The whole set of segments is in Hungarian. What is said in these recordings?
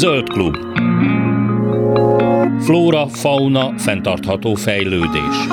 Zöld klub. Flóra, fauna, fenntartható fejlődés.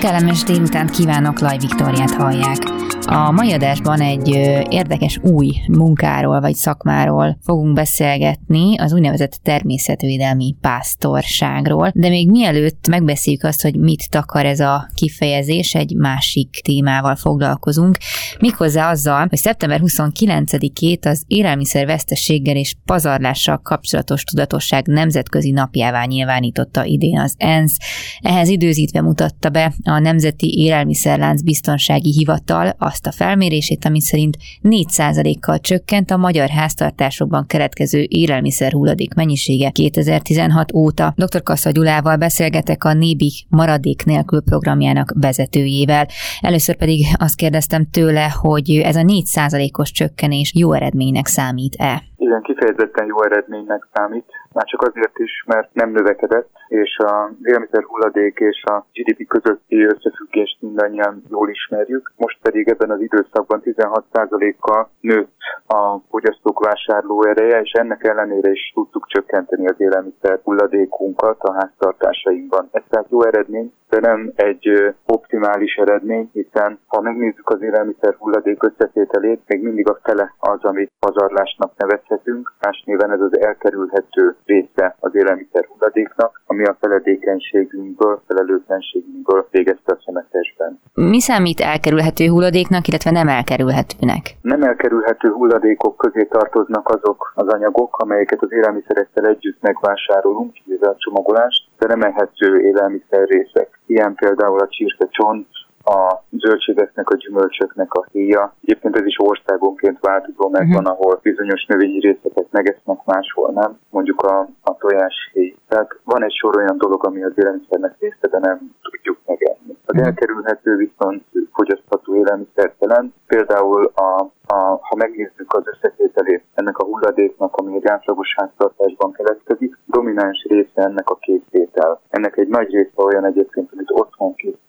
Kellemes délután kívánok, Laj Viktoriát hallják. A mai adásban egy érdekes új munkáról vagy szakmáról fogunk beszélgetni, az úgynevezett természetvédelmi pásztorságról, de még mielőtt megbeszéljük azt, hogy mit takar ez a kifejezés, egy másik témával foglalkozunk, méghozzá azzal, hogy szeptember 29-ét az élelmiszer vesztességgel és pazarlással kapcsolatos tudatosság nemzetközi napjává nyilvánította idén az ENSZ. Ehhez időzítve mutatta be a Nemzeti Élelmiszerlánc Biztonsági Hivatal azt a felmérését, ami szerint 4%-kal csökkent a magyar háztartásokban keletkező élelmiszer hulladék mennyisége 2016 óta. Dr. Kassa Gyulával beszélgetek a Nébik maradék nélkül programjának vezetőjével. Először pedig azt kérdeztem tőle, hogy ez a 4%-os csökkenés jó eredménynek számít-e? Igen, kifejezetten jó eredménynek számít, már csak azért is, mert nem növekedett, és a élelmiszer hulladék és a GDP közötti összefüggést mindannyian jól ismerjük. Most pedig ebben az időszakban 16%-kal nőtt a fogyasztók vásárló ereje, és ennek ellenére is tudtuk csökkenteni az élelmiszer hulladékunkat a háztartásainkban. Ez tehát jó eredmény, de nem egy optimális eredmény, hiszen ha megnézzük az élelmiszer hulladék összetételét, még mindig a fele az, amit pazarlásnak nevezhetünk. Más néven ez az elkerülhető része az élelmiszer hulladéknak, ami a feledékenységünkből, felelőtlenségünkből végezte a szemetesben. Mi számít elkerülhető hulladéknak, illetve nem elkerülhetőnek? Nem elkerülhető hulladékok közé tartoznak azok az anyagok, amelyeket az élelmiszerekkel együtt megvásárolunk, kivéve a csomagolást, de nem ehető élelmiszer részek. Ilyen például a csirkecsont, a zöldségeknek, a gyümölcsöknek a héja. Egyébként ez is országonként változó megvan, uh-huh. ahol bizonyos növényi részeket megesznek, máshol nem. Mondjuk a, a tojáshéj. Tehát van egy sor olyan dolog, ami az élelmiszernek része, de nem tudjuk megenni. Az uh-huh. elkerülhető viszont fogyasztható élelmiszer jelent. Például a a, ha megnézzük az összetételét ennek a hulladéknak, ami egy átlagos háztartásban keletkezik, domináns része ennek a készétel. Ennek egy nagy része olyan egyébként, amit otthon készít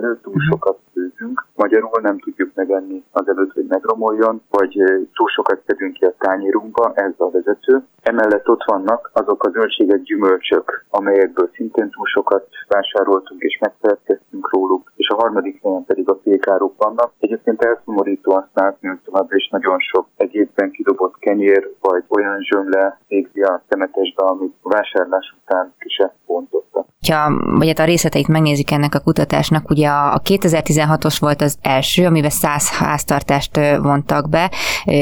elő, túl mhm. sokat főzünk, magyarul nem tudjuk megenni azelőtt, hogy megromoljon, vagy túl sokat szedünk ki a tányérunkba, ez a vezető. Emellett ott vannak azok a zöldségek, gyümölcsök, amelyekből szintén túl sokat vásároltunk és megfelelkeztünk róluk, és a harmadik helyen pedig a fékárok vannak. Egyébként elszomorító azt látni, hogy továbbra is nagyon sok egyébben kidobott kenyér, vagy olyan zsömle végzi a szemetesbe, amit vásárlás után. Ha, vagy hát a részleteit megnézik ennek a kutatásnak, ugye a 2016-os volt az első, amiben 100 háztartást vontak be,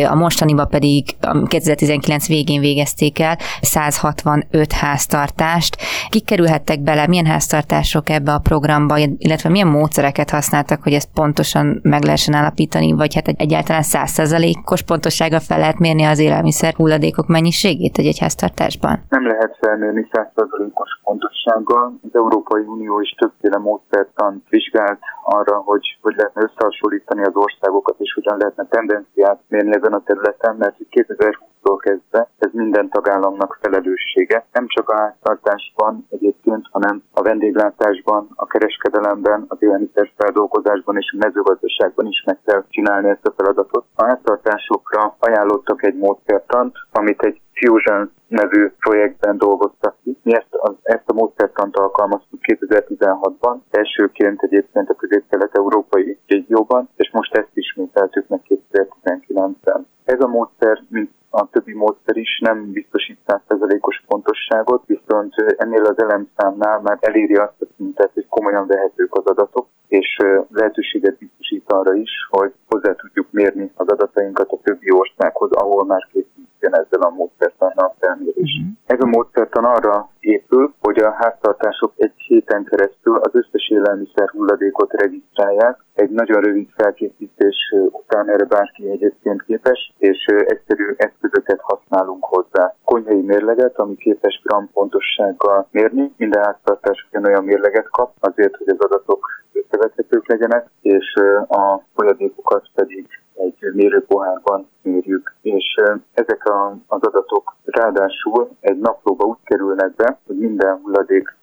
a mostaniba pedig 2019 végén végezték el 165 háztartást. Kik kerülhettek bele, milyen háztartások ebbe a programba, illetve milyen módszereket használtak, hogy ezt pontosan meg lehessen állapítani, vagy hát egyáltalán 100%-os pontossággal fel lehet mérni az élelmiszer hulladékok mennyiségét egy háztartásban? Nem lehet felmérni 100%-os pontossággal, az Európai Unió is többféle módszertan vizsgált arra, hogy hogy lehetne összehasonlítani az országokat, és hogyan lehetne tendenciát mérni ezen a területen, mert 2020-tól kezdve ez minden tagállamnak felelőssége. Nem csak a háztartásban egyébként, hanem a vendéglátásban, a kereskedelemben, az élelmiszer feldolgozásban és a mezőgazdaságban is meg kell csinálni ezt a feladatot. A háztartásokra ajánlottak egy módszertant, amit egy Fusion nevű projektben dolgoztak ki. Mi ezt a, ezt a módszertant alkalmaztuk 2016-ban, elsőként egyébként a közép-kelet-európai régióban, és most ezt ismételtük meg 2019-ben. Ez a módszer, mint a többi módszer is nem biztosít 100%-os pontosságot, viszont ennél az elemszámnál már eléri azt a szintet, hogy komolyan vehetők az adatok, és lehetőséget biztosít arra is, hogy hozzá tudjuk mérni az adatainkat a többi országhoz, ahol már készült ezzel a módszertannal felmérés. Uh-huh. Ez a módszertan arra épül, hogy a háztartások egy héten keresztül az összes élelmiszer hulladékot regisztrálják. Egy nagyon rövid felkészítés után erre bárki egyébként képes, és egyszerű eszközöket használunk hozzá. Konyhai mérleget, ami képes gram pontossággal mérni. Minden háztartás olyan mérleget kap, azért, hogy az adatok összevethetők legyenek, és a folyadékokat pedig egy mérőpohárban mérjük. És ezek a, az adatok ráadásul egy naplóba úgy kerülnek be, hogy minden hulladékhoz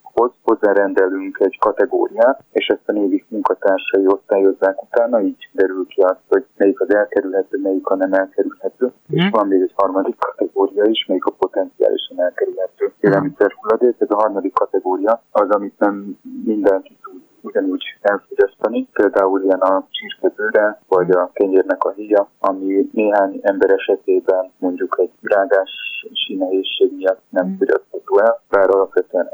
névben rendelünk egy kategóriát, és ezt a névi munkatársai osztályozzák utána, így derül ki azt, hogy melyik az elkerülhető, melyik a nem elkerülhető. Mm. És mhm. van még egy harmadik kategória is, melyik a potenciálisan elkerülhető élelmiszerhulladék. Ez a harmadik kategória az, amit nem mindenki tud ugyanúgy elfogyasztani, például ilyen a csirkebőre, vagy a kenyérnek a híja, ami néhány ember esetében mondjuk egy virágási nehézség miatt nem mm. fogyasztható el, bár alapvetően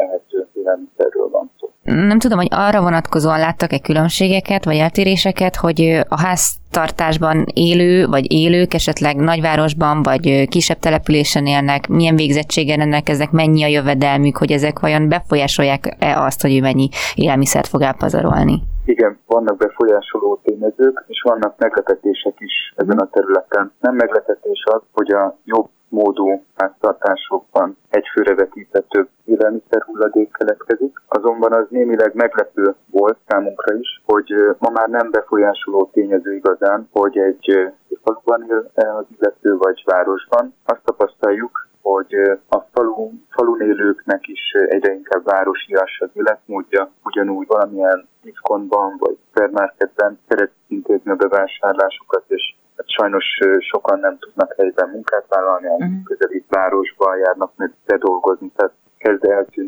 élelmiszerről van szó. Nem tudom, hogy arra vonatkozóan láttak-e különbségeket, vagy eltéréseket, hogy a háztartásban élő, vagy élők esetleg nagyvárosban, vagy kisebb településen élnek, milyen végzettséggel rendelkeznek, mennyi a jövedelmük, hogy ezek vajon befolyásolják-e azt, hogy ő mennyi élelmiszert fog elpazarolni? Igen, vannak befolyásoló tényezők, és vannak meglepetések is ezen a területen. Nem meglepetés az, hogy a jobb módú háztartásokban egyfőre vetítve több élelmiszer hulladék keletkezik. Azonban az némileg meglepő volt számunkra is, hogy ma már nem befolyásoló tényező igazán, hogy egy faluban él az illető vagy városban. Azt tapasztaljuk, hogy a falu, falun élőknek is egyre inkább városias az életmódja, ugyanúgy valamilyen diszkontban vagy supermarketben szeretik intézni a bevásárlásokat, és hát sajnos sokan nem tudnak helyben munkát vállalni, uh-huh. közelít városba járnak meg bedolgozni, tehát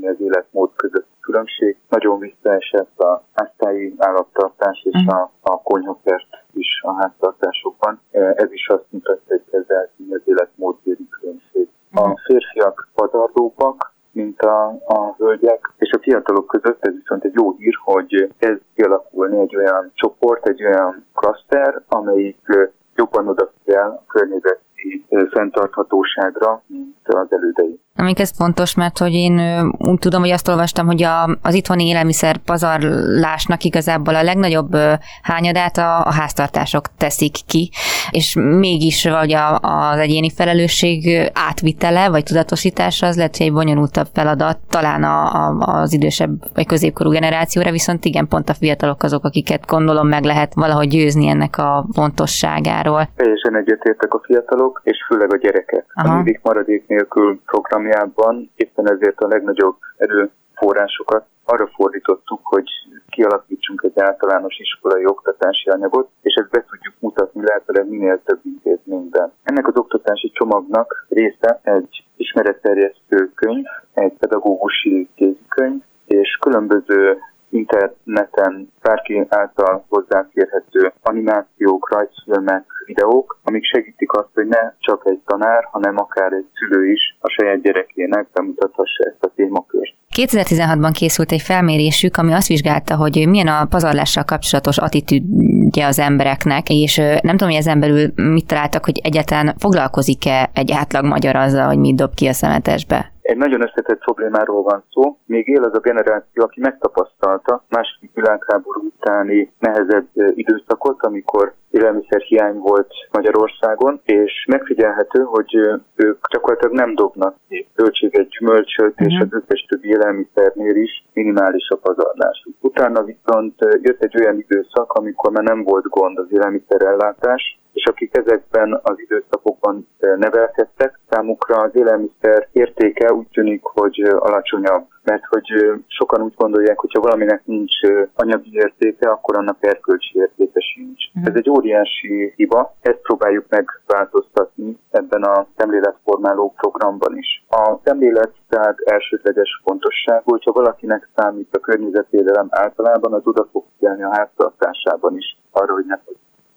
eltűnni az életmód között különbség. Nagyon visszaesett a háztáji állattartás és uh-huh. a, a konyhakert is a háztartásokban. Ez is azt mutatja, hogy kezd eltűnni az életmódbéli különbség. A férfiak pazarlóbbak, mint a, a hölgyek, és a fiatalok között ez viszont egy jó hír, hogy kezd kialakulni egy olyan csoport, egy olyan klaszter, amelyik jobban odafigyel a környezeti fenntarthatóságra, mint az elődei. Amik ez fontos, mert hogy én úgy tudom, hogy azt olvastam, hogy a, az itthoni élelmiszer pazarlásnak igazából a legnagyobb hányadát a, a háztartások teszik ki, és mégis vagy a, az egyéni felelősség átvitele, vagy tudatosítása az lehet, hogy egy bonyolultabb feladat, talán a, a, az idősebb vagy középkorú generációra, viszont igen, pont a fiatalok azok, akiket gondolom meg lehet valahogy győzni ennek a fontosságáról. Teljesen egyetértek a fiatalok, és főleg a gyerekek. Aha. A maradék nélkül program programjában éppen ezért a legnagyobb erőforrásokat arra fordítottuk, hogy kialakítsunk egy általános iskolai oktatási anyagot, és ezt be tudjuk mutatni lehetőleg minél több intézményben. Ennek az oktatási csomagnak része egy ismeretterjesztő könyv, egy pedagógusi kézikönyv, és különböző interneten bárki által hozzáférhető animációk, rajzfilmek, videók, amik segítik azt, hogy ne csak egy tanár, hanem akár egy szülő is a saját gyerekének bemutathassa ezt a témakört. 2016-ban készült egy felmérésük, ami azt vizsgálta, hogy milyen a pazarlással kapcsolatos attitűdje az embereknek, és nem tudom, hogy ezen belül mit találtak, hogy egyáltalán foglalkozik-e egy átlag magyar azzal, hogy mit dob ki a szemetesbe. Egy nagyon összetett problémáról van szó. Még él az a generáció, aki megtapasztalta második világháború utáni nehezebb időszakot, amikor élelmiszerhiány volt Magyarországon, és megfigyelhető, hogy ők gyakorlatilag nem dobnak ki zöldséget, gyümölcsöt, és mhm. az összes többi élelmiszernél is minimális a pazarlásuk. Utána viszont jött egy olyan időszak, amikor már nem volt gond az élelmiszerellátás, és akik ezekben az időszakokban nevelkedtek, számukra az élelmiszer értéke úgy tűnik, hogy alacsonyabb mert hogy sokan úgy gondolják, hogy ha valaminek nincs anyagi értéke, akkor annak erkölcsi értéke sincs. Mm. Ez egy óriási hiba, ezt próbáljuk megváltoztatni ebben a szemléletformáló programban is. A szemlélet tehát elsődleges fontosságú, hogyha valakinek számít a környezetvédelem általában, az oda fog figyelni a háztartásában is arra, hogy ne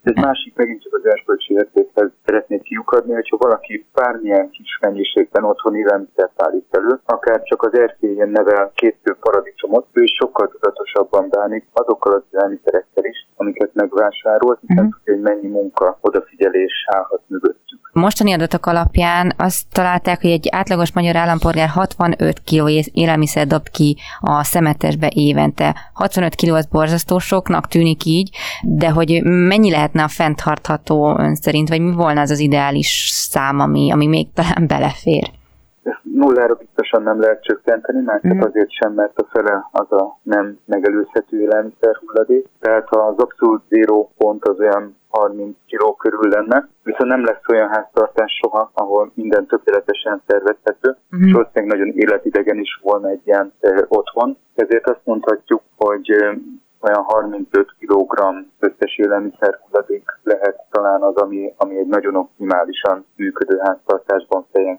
egy másik megint csak az erkölcsi értékhez szeretnék kiukadni, hogyha valaki bármilyen kis mennyiségben otthon élelmiszert állít elő, akár csak az erkélyen nevel két fő paradicsomot, ő sokkal tudatosabban bánik azokkal az élelmiszerekkel is, amiket megvásárolt, hiszen uh-huh. tudja, hogy mennyi munka, odafigyelés állhat mögöttük. Mostani adatok alapján azt találták, hogy egy átlagos magyar állampolgár 65 kg élelmiszer dob ki a szemetesbe évente. 65 kg az borzasztó soknak tűnik így, de hogy mennyi lehetne a fenntartható ön szerint, vagy mi volna az az ideális szám, ami, ami még talán belefér? Nullára biztosan nem lehet csökkenteni, már csak mm. azért sem, mert a fele az a nem megelőzhető élelmiszer hulladék. Tehát az abszolút zéró pont az olyan 30 kiló körül lenne, viszont nem lesz olyan háztartás soha, ahol minden tökéletesen szervezhető, mm. és valószínűleg nagyon életidegen is volna egy ilyen e, otthon. Ezért azt mondhatjuk, hogy olyan 35 kg összes élelmiszer hulladék lehet talán az, ami, ami egy nagyon optimálisan működő háztartásban fejenként.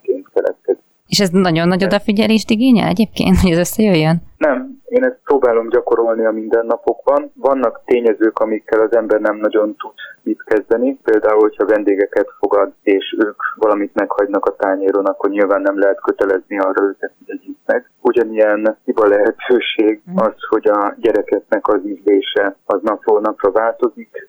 És ez nagyon nagy odafigyelést igényel egyébként, hogy ez összejöjjön? Nem, én ezt próbálom gyakorolni a mindennapokban. Vannak tényezők, amikkel az ember nem nagyon tud mit kezdeni. Például, hogyha vendégeket fogad, és ők valamit meghagynak a tányéron, akkor nyilván nem lehet kötelezni arra őket, hogy egyik meg. Ugyanilyen hiba lehetőség mhm. az, hogy a gyerekeknek az ízlése az napról napra változik.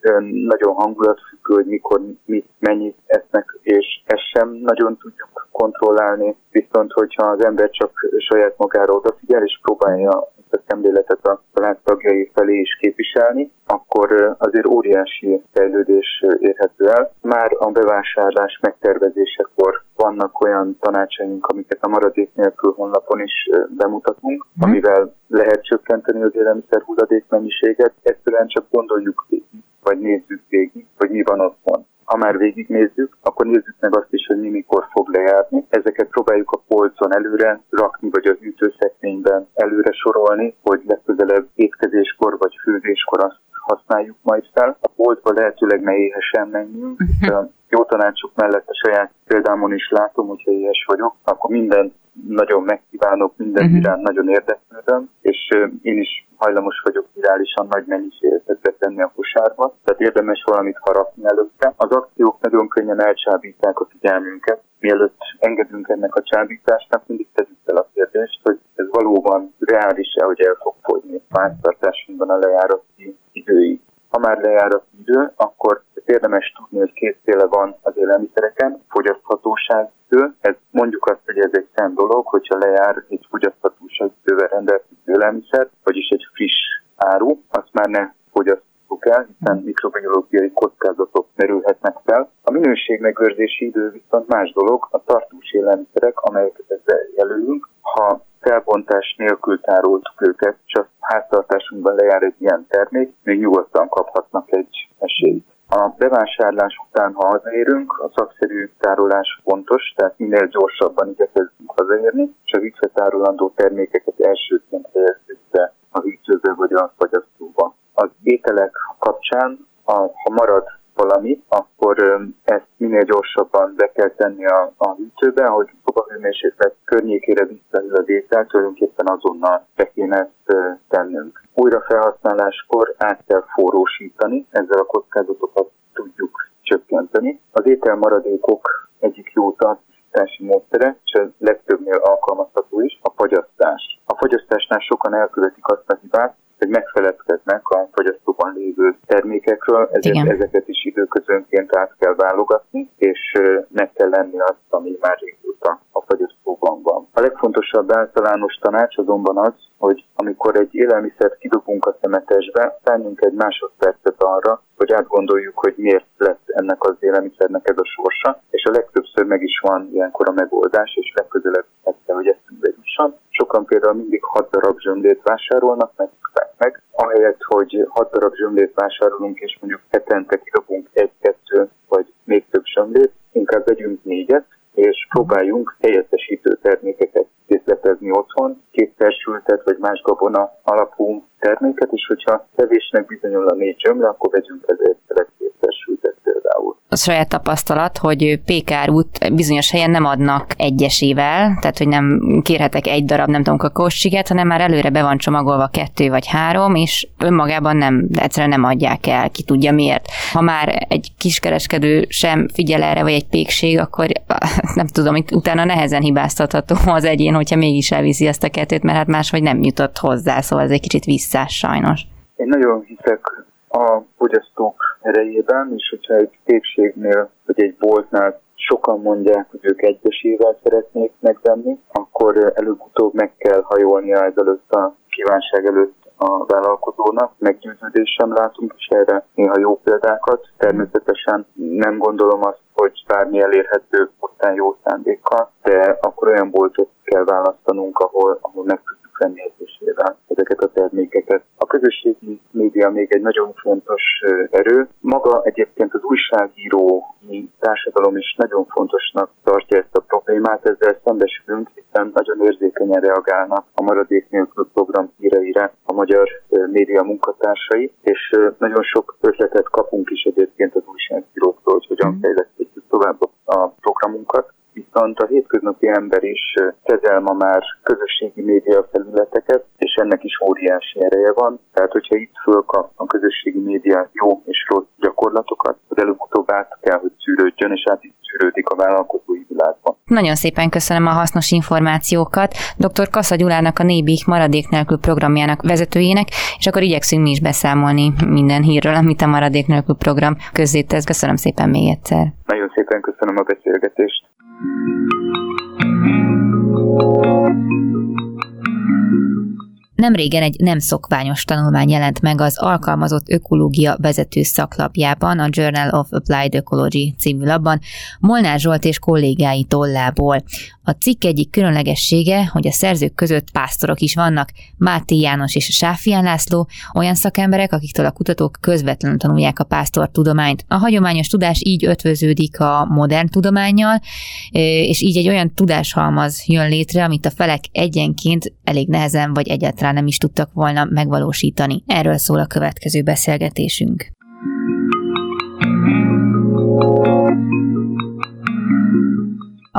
Nagyon hangulatfüggő, hogy mikor mit, mennyit esznek, és ezt sem nagyon tudjuk kontrollálni. Viszont, hogyha az ember csak saját magára odafigyel, és próbálja ezt a szemléletet a család tagjai felé is képviselni, akkor azért óriási fejlődés érhető el. Már a bevásárlás megtervezésekor vannak olyan tanácsaink, amiket a maradék nélkül honlapon is bemutatunk, mm. amivel lehet csökkenteni az élelmiszer hulladék mennyiséget. Egyszerűen csak gondoljuk végig, vagy nézzük végig, hogy mi van otthon ha már végignézzük, akkor nézzük meg azt is, hogy mi mikor fog lejárni. Ezeket próbáljuk a polcon előre rakni, vagy az ütőszekrényben előre sorolni, hogy legközelebb étkezéskor vagy főzéskor azt használjuk majd fel. A boltba lehetőleg ne éhesen menjünk. Uh-huh. Jó tanácsok mellett a saját példámon is látom, hogyha éhes vagyok, akkor minden nagyon megkívánok, minden uh-huh. iránt nagyon érdeklődöm, és én is hajlamos vagyok virálisan nagy mennyiséget betenni a kosárba, tehát érdemes valamit harapni előtte. Az akciók nagyon könnyen elcsábítják a figyelmünket, mielőtt engedünk ennek a csábításnak, mindig tegyük fel a kérdést, hogy ez valóban reális-e, hogy el fog fogyni háztartásunkban a lejárati időig. Ha már lejárat idő, akkor érdemes tudni, hogy kétféle van az élelmiszereken, fogyaszthatóság idő. Ez mondjuk azt, hogy ez egy szent dolog, hogyha lejár egy fogyaszthatóság idővel rendelkező élelmiszer, vagyis egy friss áru, azt már ne fogyasztjuk el, hiszen mikrobiológiai kockázatok merülhetnek fel. A minőségmegőrzési idő viszont más dolog, a tartós élelmiszerek, amelyeket ezzel jelölünk, ha felbontás nélkül tároltuk őket, csak háztartásunkban lejár egy ilyen termék, még nyugodtan kaphatnak egy esélyt. A bevásárlás után, ha hazaérünk, a szakszerű tárolás fontos, tehát minél gyorsabban igyekezzünk hazaérni, és a visszatárolandó termékeket elsőként helyezzük be a hűtőbe vagy a fagyasztóba. Az ételek kapcsán, a, ha marad valami, akkor ezt minél gyorsabban be kell tenni a, a hűtőbe, hogy szobahőmérséklet környékére visszahűl a étel, tulajdonképpen azonnal be kéne ezt tennünk. Újra felhasználáskor át kell forrósítani, ezzel a kockázatokat tudjuk csökkenteni. Az ételmaradékok egyik jó tartósítási módszere, és a legtöbbnél alkalmazható is, a fagyasztás. A fagyasztásnál sokan elkövetik azt a hibát, hogy megfeledkeznek a fogyasztóban lévő termékekről, ezért Igen. ezeket is időközönként át kell válogatni, és meg kell lenni azt, ami már régóta a fogyasztóban van. A legfontosabb általános tanács azonban az, hogy amikor egy élelmiszert kidobunk a szemetesbe, szálljunk egy másodpercet arra, hogy átgondoljuk, hogy miért lett ennek az élelmiszernek ez a sorsa, és a legtöbbször meg is van ilyenkor a megoldás, és legközelebb ezt kell, hogy eszünkbe jusson. Sokan például mindig 6 darab zsömlét vásárolnak, mert meg, ahelyett, hogy 6 darab zsömlét vásárolunk, és mondjuk hetente kidobunk egy-kettő, vagy még több zsömlét, inkább vegyünk négyet, és próbáljunk helyettesítő termékeket készletezni otthon, kétszersültet vagy más gabona alapú terméket, és hogyha kevésnek bizonyul a négy zsömle, akkor vegyünk ezért. A saját tapasztalat, hogy pékárút bizonyos helyen nem adnak egyesével, tehát hogy nem kérhetek egy darab, nem tudom, kakaósiget, hanem már előre be van csomagolva kettő vagy három, és önmagában nem, egyszerűen nem adják el, ki tudja miért. Ha már egy kiskereskedő sem figyel erre, vagy egy pékség, akkor nem tudom, itt utána nehezen hibáztatható az egyén, hogyha mégis elviszi ezt a kettőt, mert hát máshogy nem jutott hozzá, szóval ez egy kicsit visszás sajnos. Én nagyon hiszek a fogyasztók erejében, és hogyha egy képségnél vagy egy boltnál sokan mondják, hogy ők egyesével szeretnék megvenni, akkor előbb-utóbb meg kell hajolnia ezelőtt a kívánság előtt a vállalkozónak. Meggyőződésem látunk is erre néha jó példákat. Természetesen nem gondolom azt, hogy bármi elérhető pusztán jó szándékkal, de akkor olyan boltot kell választanunk, ahol, ahol meg tudjuk venni. Tehát ezeket a termékeket. A közösségi média még egy nagyon fontos erő. Maga egyébként az újságíró társadalom is nagyon fontosnak tartja ezt a problémát, ezzel szembesülünk, hiszen nagyon érzékenyen reagálnak a maradék nélkül program híreire a magyar média munkatársai, és nagyon sok ötletet kapunk is egyébként az újságíróktól, hogy hogyan mm. fejlesztjük tovább a programunkat viszont a hétköznapi ember is kezel ma már közösségi média felületeket, és ennek is óriási ereje van. Tehát, hogyha itt fölkap a közösségi média jó és rossz gyakorlatokat, az előbb-utóbb át kell, hogy szűrődjön, és át is szűrődik a vállalkozói világban. Nagyon szépen köszönöm a hasznos információkat dr. Kassa Gyulának a Nébik maradék nélkül programjának vezetőjének, és akkor igyekszünk mi is beszámolni minden hírről, amit a maradék nélkül program közzétesz. Köszönöm szépen még egyszer. Nagyon szépen köszönöm a beszélgetést. Nem régen egy nem szokványos tanulmány jelent meg az alkalmazott ökológia vezető szaklapjában, a Journal of Applied Ecology című labban, Molnár Zsolt és kollégái tollából. A cikk egyik különlegessége, hogy a szerzők között pásztorok is vannak, Máté János és Sáfián László, olyan szakemberek, akiktől a kutatók közvetlenül tanulják a pásztor tudományt. A hagyományos tudás így ötvöződik a modern tudományjal, és így egy olyan tudáshalmaz jön létre, amit a felek egyenként elég nehezen vagy egyáltalán nem is tudtak volna megvalósítani. Erről szól a következő beszélgetésünk.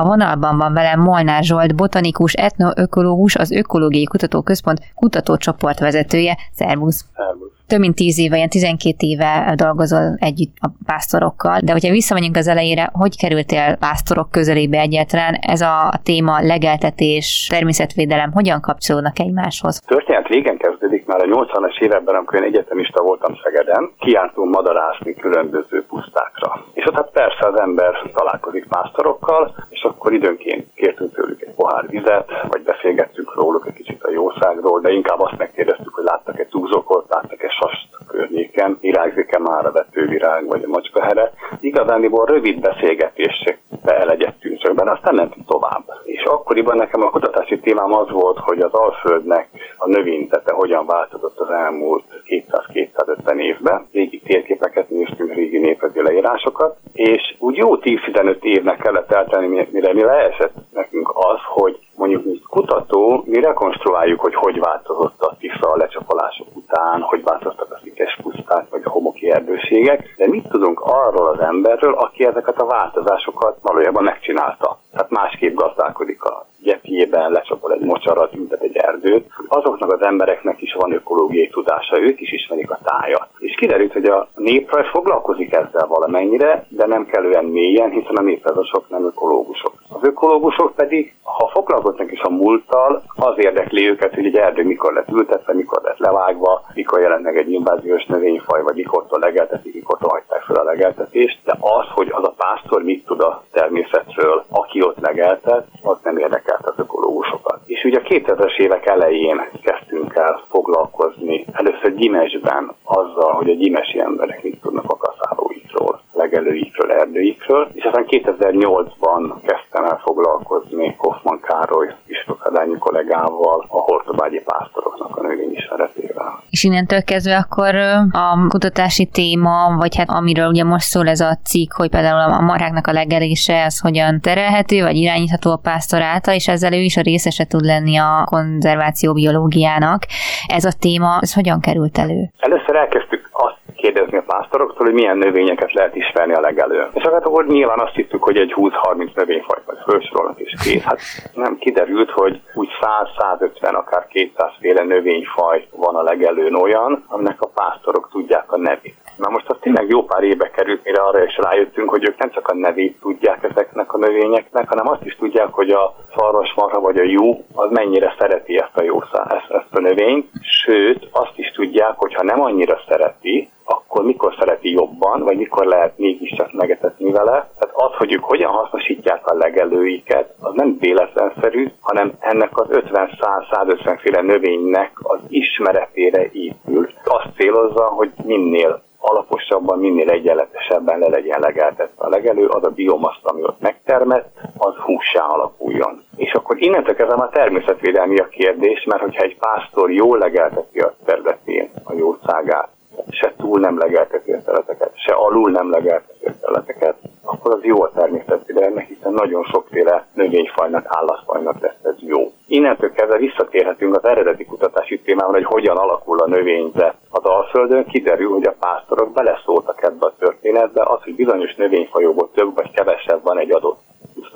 A vonalban van velem Molnár Zsolt, botanikus, etnoökológus, az Ökológiai Kutatóközpont kutatócsoport vezetője. Szervusz! Szervusz! több mint tíz éve, ilyen 12 éve dolgozol együtt a pásztorokkal, de hogyha visszamegyünk az elejére, hogy kerültél pásztorok közelébe egyáltalán? Ez a téma legeltetés, természetvédelem hogyan kapcsolódnak egymáshoz? Történet régen kezdődik, már a 80-as években, amikor én egyetemista voltam Szegeden, kiártunk madarászni különböző pusztákra. És ott hát persze az ember találkozik pásztorokkal, és akkor időnként kértünk tőlük egy pohár vizet, vagy beszélgettünk róluk egy kicsit a jószágról, de inkább azt megkérdeztük, hogy láttak egy túlzokot, láttak egy sast környéken, virágzik-e már a vetővirág vagy a macskahere. Igazániból rövid beszélgetésekbe elegyedtünk csak benne, aztán nem tovább. És akkoriban nekem a kutatási témám az volt, hogy az Alföldnek a növényzete hogyan változott az elmúlt 200-250 évben. Régi térképeket néztünk, régi néprajzi leírásokat, és úgy jó 10-15 évnek kellett eltenni, mire mi leesett nekünk az, hogy mondjuk mint kutató, mi rekonstruáljuk, hogy hogy változott a Tisza a lecsapolások után, hogy változtak a szikes puszták, vagy a homoki erdőségek, de mit tudunk arról az emberről, aki ezeket a változásokat valójában megcsinálta. Tehát másképp gazdálkodik a gyepjében, lecsapol egy mocsarat, üntet egy erdőt. Azoknak az embereknek is van ökológiai tudása, ők is ismerik a tájat. És kiderült, hogy a néprajz foglalkozik ezzel valamennyire, de nem kellően mélyen, hiszen a néprajzosok nem ökológusok. Az ökológusok pedig, ha foglalkoznak is a múlttal, az érdekli őket, hogy egy erdő mikor lett ültetve, mikor lett levágva, mikor jelent meg egy inváziós növényfaj, vagy mikortól legeltetik, mikor hagyták fel a legeltetést, de az, hogy az a pásztor mit tud a természetről, aki ott legeltet, az nem érdekelt az ökológusokat. És ugye a 2000-es évek elején kezdtünk el foglalkozni, először Gyimesben azzal, hogy a gyimesi emberek mit tudnak a kaszálóikról, legelőikről, erdőikről, és aztán 2008-ban kezdtem el foglalkozni Hoffman Károly Istvokadányi kollégával a hortobágyi pásztoroknak a növényismeretével. És innentől kezdve akkor a kutatási téma, vagy hát amiről ugye most szól ez a cikk, hogy például a marháknak a legelése, az hogyan terelhető, vagy irányítható a pásztor által, és ezzel ő is a részese tud lenni a konzerváció biológiának. Ez a téma, ez hogyan került elő? Először elkezdtük kérdezni a pásztoroktól, hogy milyen növényeket lehet ismerni a legelőn. És hát akkor nyilván azt hittük, hogy egy 20-30 növényfajt vagy felsorolnak és kész. Hát nem kiderült, hogy úgy 100-150, akár 200 féle növényfaj van a legelőn olyan, aminek a pásztorok tudják a nevét. Na most az tényleg jó pár éve került, mire arra is rájöttünk, hogy ők nem csak a nevét tudják ezeknek a növényeknek, hanem azt is tudják, hogy a szarvasmarha vagy a jú az mennyire szereti ezt a jószá, ezt, ezt a növényt. Sőt, azt is tudják, hogy ha nem annyira szereti, akkor mikor szereti jobban, vagy mikor lehet mégiscsak megetetni vele. Tehát az, hogy ők hogyan hasznosítják a legelőiket, az nem véletlenszerű, hanem ennek az 50-100-150 féle növénynek az ismeretére épül. Azt célozza, hogy minél alaposabban, minél egyenletesebben le legyen legeltetve a legelő, az a biomaszt, ami ott megtermett, az hússá alakuljon. És akkor innentől kezdve már természetvédelmi a kérdés, mert hogyha egy pásztor jól legelteti a területén a jószágát, se túl nem legelteti a területeket, se alul nem legelteti a területeket, akkor az jó a természetvédelemnek, hiszen nagyon sokféle növényfajnak, állatfajnak lesz ez jó. Innentől kezdve visszatérhetünk az eredeti kutatási témában, hogy hogyan alakul a növényzet az Alföldön. Kiderül, hogy a pásztorok beleszóltak ebbe a történetbe, az, hogy bizonyos növényfajokból több vagy kevesebb van egy adott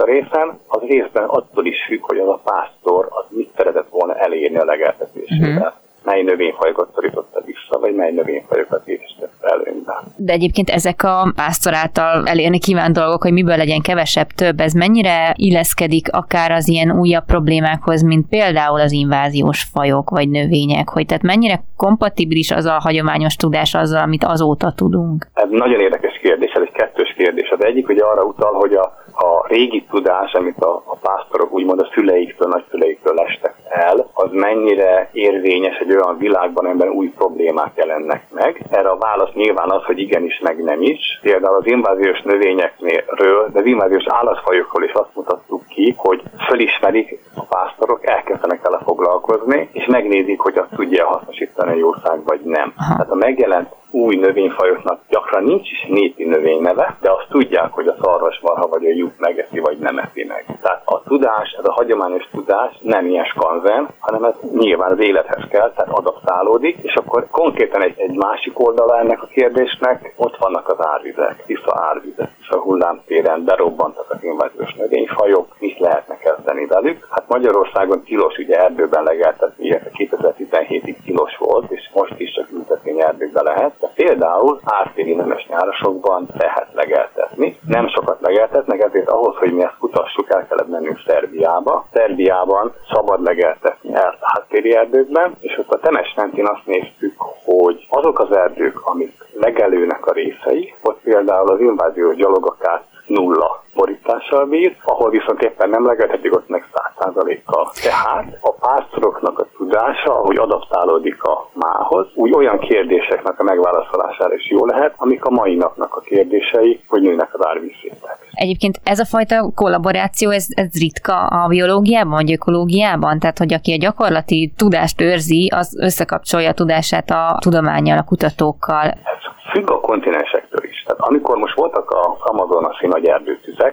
részen, az részben attól is függ, hogy az a pásztor az mit szeretett volna elérni a legeltetésével. Uh-huh mely növényfajokat szorította vissza, vagy mely növényfajokat éreztette előnyben. De egyébként ezek a pásztor által elérni kívánt dolgok, hogy miből legyen kevesebb, több, ez mennyire illeszkedik akár az ilyen újabb problémákhoz, mint például az inváziós fajok vagy növények, hogy tehát mennyire kompatibilis az a hagyományos tudás azzal, amit azóta tudunk? Ez nagyon érdekes kérdés, ez egy kettős kérdés. Az egyik ugye arra utal, hogy a, a régi tudás, amit a, a pásztorok úgymond a szüleiktől, nagyszüleiktől lestek el, az mennyire érvényes egy olyan világban, amiben új problémák jelennek meg. Erre a válasz nyilván az, hogy igenis, meg nem is. Például az inváziós növényekről, de az inváziós állatfajokról is azt mutattuk ki, hogy fölismerik a pásztorok, elkezdenek vele foglalkozni, és megnézik, hogy azt tudja hasznosítani a jószág, vagy nem. Tehát a megjelent új növényfajoknak gyakran nincs is népi növényneve, de azt tudják, hogy a szarvasmarha vagy a lyuk megeszi, vagy nem eszi meg. Tehát a tudás, ez a hagyományos tudás nem ilyen skanzen, hanem ez nyilván az élethez kell, tehát adaptálódik, és akkor konkrétan egy, egy másik oldala ennek a kérdésnek, ott vannak az árvizek, tiszta árvizek, és a hullámtéren berobbantak az inváziós növényfajok, mit lehetne kezdeni velük? Hát Magyarországon tilos ugye erdőben legeltetni, 2017-ig tilos volt, és most is csak ültetvény erdőkben lehet, de például ártéri nemes nyárosokban lehet legeltetni. Nem sokat legeltetnek, ezért ahhoz, hogy mi ezt kutassuk, el kellett mennünk Szerbiába. Szerbiában szabad legeltetni el ártéri erdőkben, és ott a temes mentén azt néztük, hogy azok az erdők, amik legelőnek a részei, ott például az invázió gyalogakát nulla borítással bír, ahol viszont éppen nem legetetik, ott meg 100%-kal. Tehát a pásztoroknak a tudása, hogy adaptálódik a mához, úgy olyan kérdéseknek a megválaszolására is jó lehet, amik a mai napnak a kérdései, hogy nőnek az árvízszintek. Egyébként ez a fajta kollaboráció, ez, ez ritka a biológiában, vagy ökológiában? Tehát, hogy aki a gyakorlati tudást őrzi, az összekapcsolja a tudását a tudományjal, a kutatókkal. Ez függ a kontinensektől is. Tehát amikor most voltak az Amazonasi nagy erdőtüzek,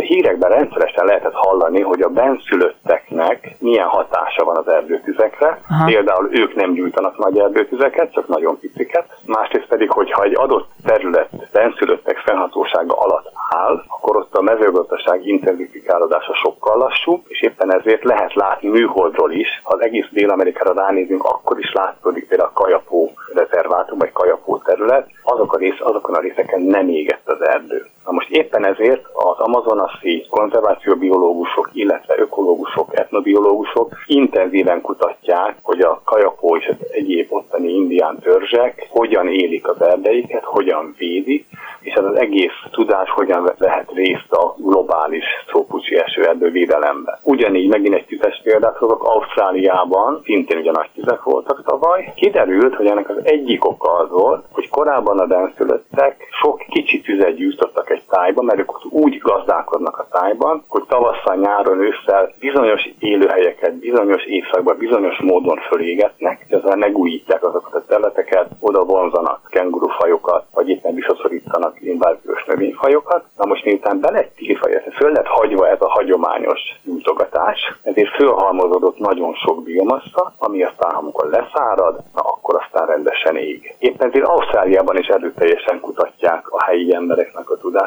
a hírekben rendszeresen lehetett hallani, hogy a benszülötteknek milyen hatása van az erdőtüzekre. Aha. Például ők nem gyújtanak nagy erdőtüzeket, csak nagyon piciket. Másrészt pedig, hogyha egy adott terület benszülöttek fennhatósága alatt áll, akkor ott a mezőgazdaság intenzifikálódása sokkal lassú, és éppen ezért lehet látni műholdról is. Ha az egész Dél-Amerikára ránézünk, akkor is látszódik például a Kajapó rezervátum, vagy Kajapó terület, azok a rész, azokon a részeken nem égett az erdő. Na most éppen ezért az amazonaszi konzervációbiológusok, illetve ökológusok, etnobiológusok intenzíven kutatják, hogy a kajapó és az egyéb ottani indián törzsek hogyan élik az erdeiket, hogyan védik, és ez az egész tudás hogyan vehet részt a globális trópusi esőerdővédelemben. Ugyanígy megint egy tüzes példát hozok, Ausztráliában szintén ugye nagy tüzek voltak tavaly. Kiderült, hogy ennek az egyik oka az volt, hogy korábban a benszülöttek sok kicsi tüzet gyújtottak egy tájban, mert ők úgy gazdálkodnak a tájban, hogy tavasszal, nyáron, ősszel bizonyos élőhelyeket, bizonyos évszakban, bizonyos módon fölégetnek, és ezzel megújítják azokat a területeket, oda vonzanak kengurufajokat, vagy éppen visszaszorítanak inváziós növényfajokat. Na most miután be lett tiltva, föl lett hagyva ez a hagyományos gyújtogatás, ezért fölhalmozódott nagyon sok biomassa, ami aztán, amikor leszárad, na akkor aztán rendesen ég. Éppen ezért Ausztráliában is erőteljesen kutatják a helyi embereknek a tudását.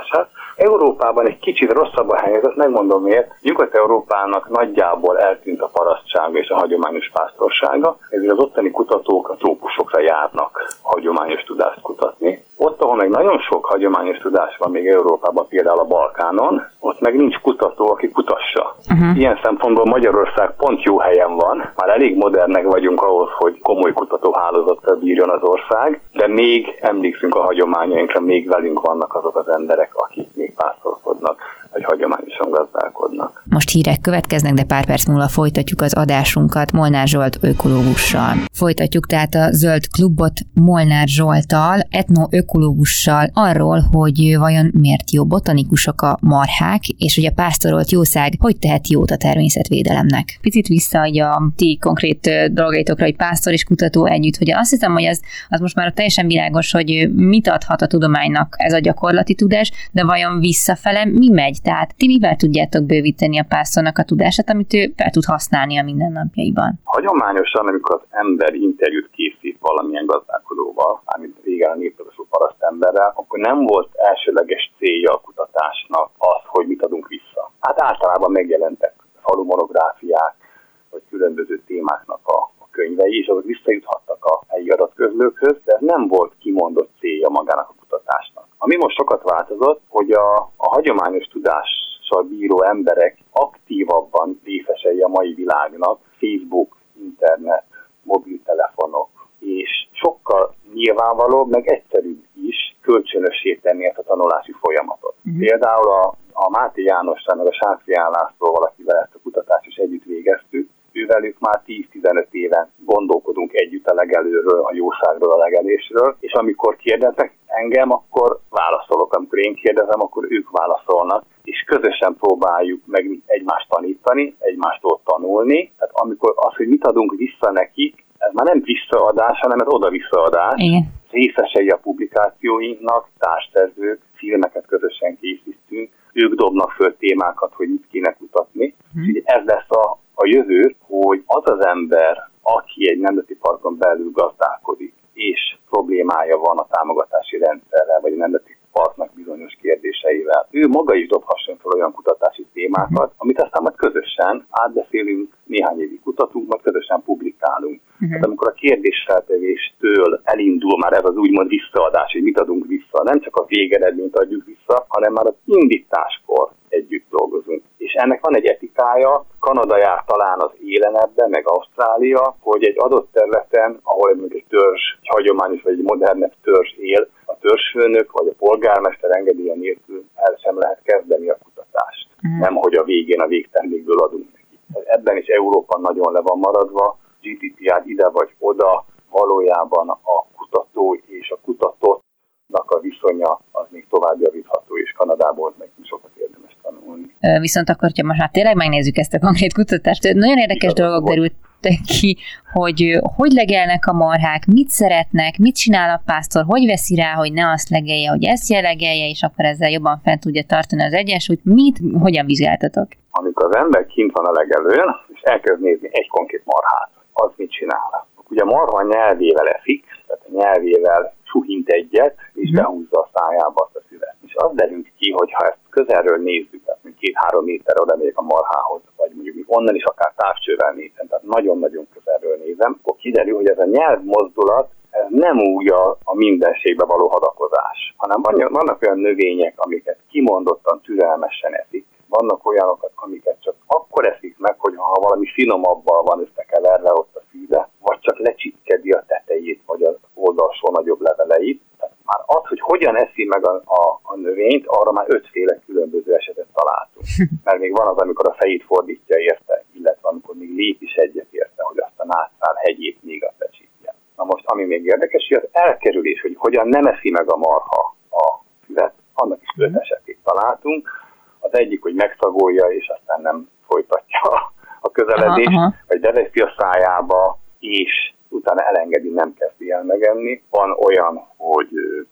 Európában egy kicsit rosszabb a helyzet, megmondom miért. Nyugat-Európának nagyjából eltűnt a parasztsága és a hagyományos pásztorsága, ezért az ottani kutatók a trópusokra járnak hagyományos tudást kutatni. Ott, ahol meg nagyon sok hagyományos tudás van még Európában, például a Balkánon, ott meg nincs kutató, aki kutassa. Uh-huh. Ilyen szempontból Magyarország pont jó helyen van, már elég modernek vagyunk ahhoz, hogy komoly kutatóhálózattal bírjon az ország, de még emlékszünk a hagyományainkra, még velünk vannak azok az emberek, akik még pásztorkodnak vagy hagyományosan gazdálkodnak. Most hírek következnek, de pár perc múlva folytatjuk az adásunkat Molnár Zsolt ökológussal. folytatjuk tehát a Zöld Klubot Molnár Zsoltal, etnoökológussal arról, hogy vajon miért jó botanikusok a marhák, és hogy a pásztorolt jószág hogy tehet jót a természetvédelemnek. Picit vissza a ti konkrét dolgaitokra, hogy pásztor és kutató együtt, hogy azt hiszem, hogy az, az most már teljesen világos, hogy mit adhat a tudománynak ez a gyakorlati tudás, de vajon visszafele mi megy? Tehát ti mivel tudjátok bővíteni a pásztornak a tudását, amit ő fel tud használni a mindennapjaiban? Hagyományosan, amikor az ember interjút készít valamilyen gazdálkodóval, amit régen a néptudosú parasztemberrel, akkor nem volt elsőleges célja a kutatásnak az, hogy mit adunk vissza. Hát általában megjelentek falu monográfiák, vagy különböző témáknak a, könyvei, és azok visszajuthattak a helyi adatközlőkhöz, de nem volt kimondott célja magának. Ami most sokat változott, hogy a, a hagyományos tudással bíró emberek aktívabban részesei a mai világnak, Facebook, internet, mobiltelefonok, és sokkal nyilvánvalóbb, meg egyszerűbb is kölcsönössé tenni ezt a tanulási folyamatot. Uh-huh. Például a, a Máté Jánossal, meg a Sáfi Állászlóval, akivel ezt a kutatást is együtt végeztük, ővelük már 10-15 éven gondolkodunk együtt a legelőről, a jóságról, a legelésről, és amikor kérdeznek engem, akkor válaszolok. Amikor én kérdezem, akkor ők válaszolnak, és közösen próbáljuk meg egymást tanítani, egymástól tanulni. Tehát amikor az, hogy mit adunk vissza nekik, ez már nem visszaadás, hanem ez oda-visszaadás. Igen. Részesei a publikációinknak, társszerzők, filmeket közösen készítünk, ők dobnak föl témákat, hogy mit kéne kutatni. Hmm. Úgyhogy ez lesz a, a jövő, hogy az az ember, aki egy nemzeti parkon belül gazdálkodik, és problémája van a támogatási rendszerrel, vagy a nemzeti parknak bizonyos kérdéseivel. Ő maga is dobhasson fel olyan kutatási témákat, amit aztán majd közösen átbeszélünk, néhány évig kutatunk, majd közösen publikálunk. Uh-huh. Hát amikor a kérdésfeltevéstől elindul már ez az úgymond visszaadás, hogy mit adunk vissza, nem csak a végeredményt adjuk vissza, hanem már az indításkor együtt dolgozunk. És ennek van egy etikája, Kanada jár talán az élenebben, meg Ausztrália, hogy egy adott területen, ahol mondjuk egy törzs, egy hagyományos vagy egy modernebb törzs él, a törzsfőnök vagy a polgármester engedélye nélkül el sem lehet kezdeni a kutatást. Mm. Nem, hogy a végén a végtermékből adunk neki. Ebben is Európa nagyon le van maradva, GDPR ide vagy oda, valójában a kutató és a kutatónak a viszonya az még tovább javítható, és Kanadából meg sokat érdemes tanulni. Viszont akkor, ha most már tényleg megnézzük ezt a konkrét kutatást, nagyon érdekes Igaz, dolgok derült ki, hogy hogy legelnek a marhák, mit szeretnek, mit csinál a pásztor, hogy veszi rá, hogy ne azt legelje, hogy ezt jelegelje, és akkor ezzel jobban fent tudja tartani az egyensúlyt. Mit, hogyan vizsgáltatok? Amikor az ember kint van a legelőn, és elkezd nézni egy konkrét marhát, az mit csinál? Ugye a marha nyelvével eszik, tehát a nyelvével suhint egyet, és hmm. behúzza a szájába azt a füvet. És az derült ki, hogy ha ezt közelről nézzük, tehát két-három méter oda megyek a marhához, vagy mondjuk onnan is akár távcsővel nézem, tehát nagyon-nagyon közelről nézem, akkor kiderül, hogy ez a nyelvmozdulat ez nem úgy a, a mindenségbe való hadakozás, hanem vannak olyan növények, amiket kimondottan türelmesen eszik, vannak olyanokat, amiket csak akkor eszik meg, hogy ha valami finomabbal van összekeverve ott a szíve, vagy csak lecsitkedi a tetejét, vagy az oldalsó nagyobb leveleit. Már az, hogy hogyan eszi meg a, a, a növényt, arra már ötféle különböző esetet találtunk. Mert még van az, amikor a fejét fordítja érte, illetve amikor még lép is egyet érte, hogy azt a nátszál hegyét még a fecsítje. Na most, ami még érdekes, hogy az elkerülés, hogy hogyan nem eszi meg a marha a füvet, annak is öt esetét találtunk az egyik, hogy megszagolja, és aztán nem folytatja a közeledést, aha, aha. vagy beveszi a szájába, és utána elengedi, nem kezdi el megenni. Van olyan, hogy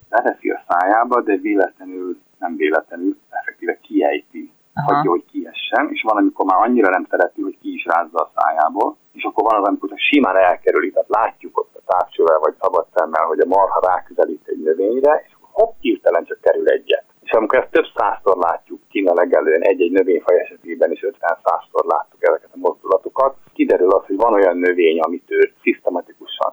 beveszi a szájába, de véletlenül, nem véletlenül, effektíve kiejti, hagyja, hogy kiessen, és van, amikor már annyira nem szereti, hogy ki is rázza a szájából, és akkor van az, amikor simán elkerüli, tehát látjuk ott a távcsővel vagy szabad szemmel, hogy a marha ráközelít egy növényre, és hopp, hirtelen csak kerül egyet. És amikor ezt több százszor látjuk a legelően, egy-egy növényfaj esetében is 50-százszor láttuk ezeket a mozdulatokat, kiderül az, hogy van olyan növény, amit ő szisztematikusan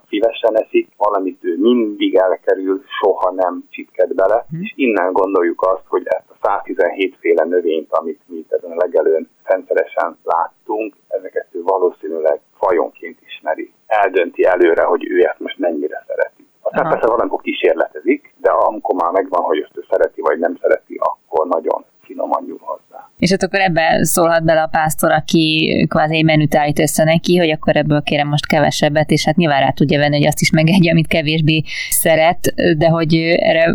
szívesen eszik, valamit ő mindig elkerül, soha nem csitked bele, hmm. és innen gondoljuk azt, hogy ezt a 117 féle növényt, amit mi ezen a legelőn rendszeresen láttunk, ezeket ő valószínűleg fajonként ismeri. Eldönti előre, hogy ő ezt most mennyire szereti. Aztán persze valamikor kísérletezik, de amikor már megvan, hogy ezt ő szereti vagy nem szereti, akkor nagyon finoman nyúl hozzá. És ott akkor ebben szólhat bele a pásztor, aki kvázi egy menüt állít össze neki, hogy akkor ebből kérem most kevesebbet, és hát nyilván rá tudja venni, hogy azt is megegye, amit kevésbé szeret, de hogy erre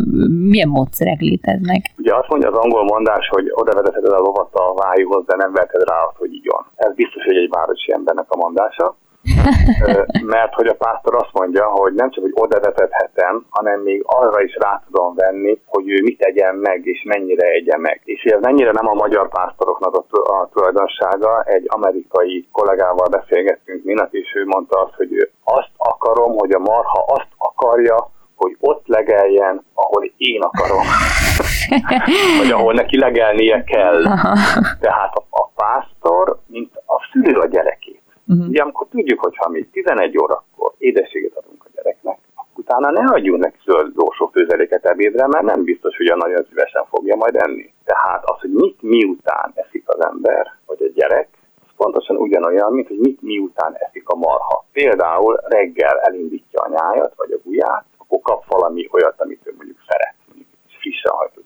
milyen módszerek léteznek? Ugye azt mondja az angol mondás, hogy oda vezeted a lovat a vájúhoz, de nem veheted rá azt, hogy így van. Ez biztos, hogy egy városi embernek a mondása. Mert hogy a pásztor azt mondja, hogy nem csak, hogy oda vezethetem, hanem még arra is rá tudom venni, hogy ő mit tegyen meg, és mennyire egye meg. És ez mennyire nem a magyar pásztoroknak a, tulajdonsága, egy amerikai kollégával beszélgettünk minap, és ő mondta azt, hogy ő azt akarom, hogy a marha azt akarja, hogy ott legeljen, ahol én akarom. vagy ahol neki legelnie kell. Aha. Tehát a, a pásztor, mint a szülő a gyerekét. Uh-huh. Ugye amikor tudjuk, hogy ha mi 11 órakor édességet adunk a gyereknek, utána ne adjunk neki zöld dósó főzeléket ebédre, mert nem biztos, hogy a nagyon szívesen fogja majd enni. Tehát az, hogy mit miután eszik az ember, vagy a gyerek, az pontosan ugyanolyan, mint hogy mit miután eszik a marha. Például reggel elindítja a nyájat, vagy a gulyát, akkor kap valami olyat, amit ő mondjuk szeret, frissen hajtott.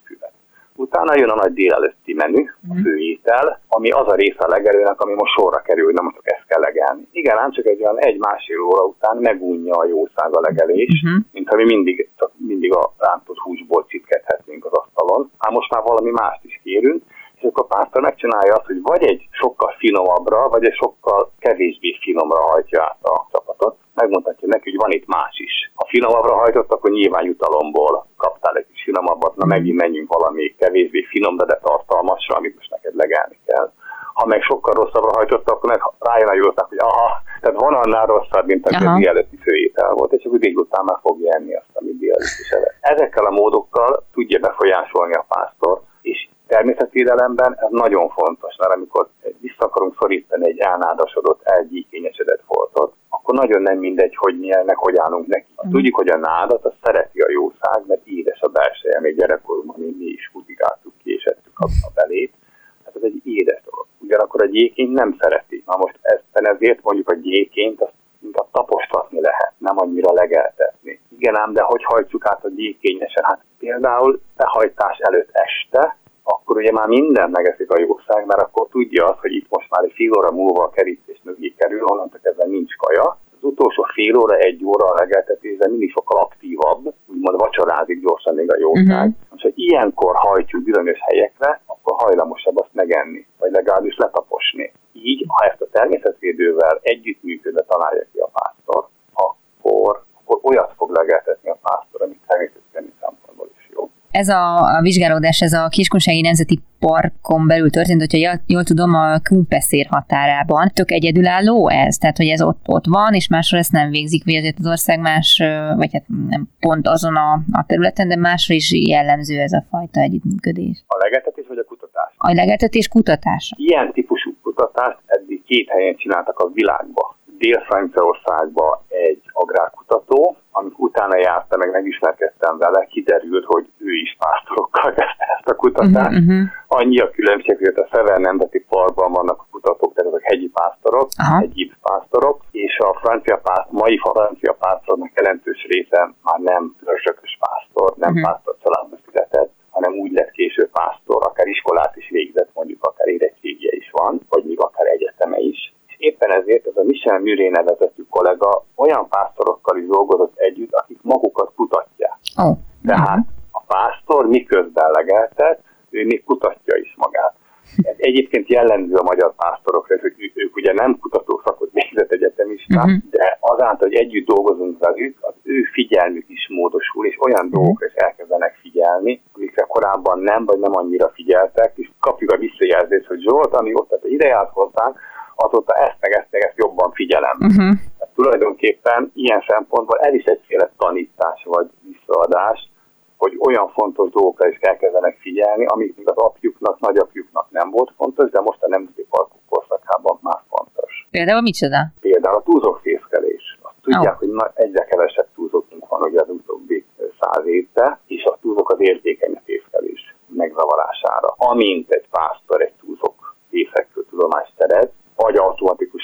Utána jön a nagy délelőtti menü, a mhm. főétel, ami az a része a legelőnek, ami most sorra kerül, hogy nem mondjuk ezt kell legelni. Igen, ám csak egy olyan egy-másfél óra után megunja a jószág a legelés, uh-huh. mint ha mi mindig, csak mindig a rántott húsból csipkedhetnénk az asztalon. Hát most már valami mást is kérünk, és akkor a pásztor megcsinálja azt, hogy vagy egy sokkal finomabbra, vagy egy sokkal kevésbé finomra hajtja át a csapatot. Megmondhatja neki, hogy van itt más is. Ha finomabbra hajtott, akkor nyilván jutalomból kaptál egy kis finomabbat, na megint menjünk valami kevésbé finomra, de tartalmasra, amit most neked legelni kell. Ha meg sokkal rosszabbra hajtott, akkor meg rájön a józnak, hogy aha, tehát van annál rosszabb, mint a délelőtti főétel volt, és akkor délután már fogja enni azt, amit délelőtt is evett. Ezekkel a módokkal tudja befolyásolni a pásztor, és természetvédelemben ez nagyon fontos, mert amikor vissza akarunk szorítani egy elnádasodott, elgyíkényesedett foltot, akkor nagyon nem mindegy, hogy mi ennek hogy állunk neki. Mm. Tudjuk, hogy a nádat az szereti a jószág, mert édes a belseje, még gyerekkorunkban mi is húzigáltuk ki és ettük a, a belét. Tehát ez egy édes dolog. Ugyanakkor a gyékény nem szereti. Na most ezt, ezért mondjuk a gyékényt azt inkább tapostatni lehet, nem annyira legeltetni. Igen ám, de hogy hajtsuk át a gyékényesen? Hát például behajtás előtt este, akkor ugye már minden megeszik a jószág, mert akkor tudja azt, hogy itt most már egy fél óra múlva a kerítés mögé kerül, onnantól kezdve nincs kaja. Az utolsó fél óra, egy óra a legeltetésben mindig sokkal aktívabb, úgymond vacsorázik gyorsan még a jószág. Uh-huh. Most, ha ilyenkor hajtjuk bizonyos helyekre, akkor hajlamosabb azt megenni, vagy legalábbis letaposni. Így, ha ezt a természetvédővel együttműködve találja ki a pásztor, akkor, akkor olyat fog legeltetni a pásztor, amit jó. Ez a, a vizsgálódás, ez a Kiskunsági Nemzeti Parkon belül történt, hogyha jól, jól tudom, a Kumpeszér határában. Tök egyedülálló ez? Tehát, hogy ez ott, ott van, és máshol ezt nem végzik, vagy azért az ország más, vagy hát nem pont azon a, a területen, de másra is jellemző ez a fajta együttműködés. A legetetés vagy a kutatás? A legetetés kutatása. Ilyen típusú kutatást eddig két helyen csináltak a világban. Dél-Franciaországban egy agrárkutató, amik utána járta, meg megismerkedtem vele, kiderült, hogy is pásztorokkal ezt a kutatást. Uh-huh, uh-huh. Annyi a különbség, hogy a Szever Nemzeti Parkban vannak a kutatók, tehát azok hegyi pásztorok, uh-huh. hegyi pásztorok, és a francia pásztor, mai francia pásztornak jelentős része már nem törzsökös pásztor, nem uh-huh. pásztor családba született, hanem úgy lett késő pásztor, akár iskolát is végzett, mondjuk akár érettségje is van, vagy még akár egyeteme is éppen ezért ez a Michel Muré nevezetű kollega olyan pásztorokkal is dolgozott együtt, akik magukat kutatják. Oh. Tehát pásztor miközben legeltet, ő még kutatja is magát. Ez egyébként jellemző a magyar pásztorokra, hogy ők, ők ugye nem kutató szakot végzett egyetemisták, uh-huh. de azáltal, hogy együtt dolgozunk velük, az ő figyelmük is módosul, és olyan uh-huh. dolgokra is elkezdenek figyelni, amikre korábban nem, vagy nem annyira figyeltek, és kapjuk a visszajelzést, hogy Zsolt, ami ott ide járt hozzánk, azóta ezt meg ezt meg ezt jobban figyelem. Uh-huh. Tehát tulajdonképpen ilyen szempontból el is egyféle tanítás vagy visszaadás, hogy olyan fontos dolgokra is kell kezdenek figyelni, amik még az apjuknak, nagyapjuknak nem volt fontos, de most a nemzeti parkok korszakában már fontos. Például micsoda? Például a túlzókfészkelés. Azt tudják, oh. hogy egyre kevesebb túlzókunk van ugye az utóbbi száz évben, és a túlzók az érzékeny a fészkelés megzavarására. Amint egy pásztor egy túlzók fészekről tudomást szerez, vagy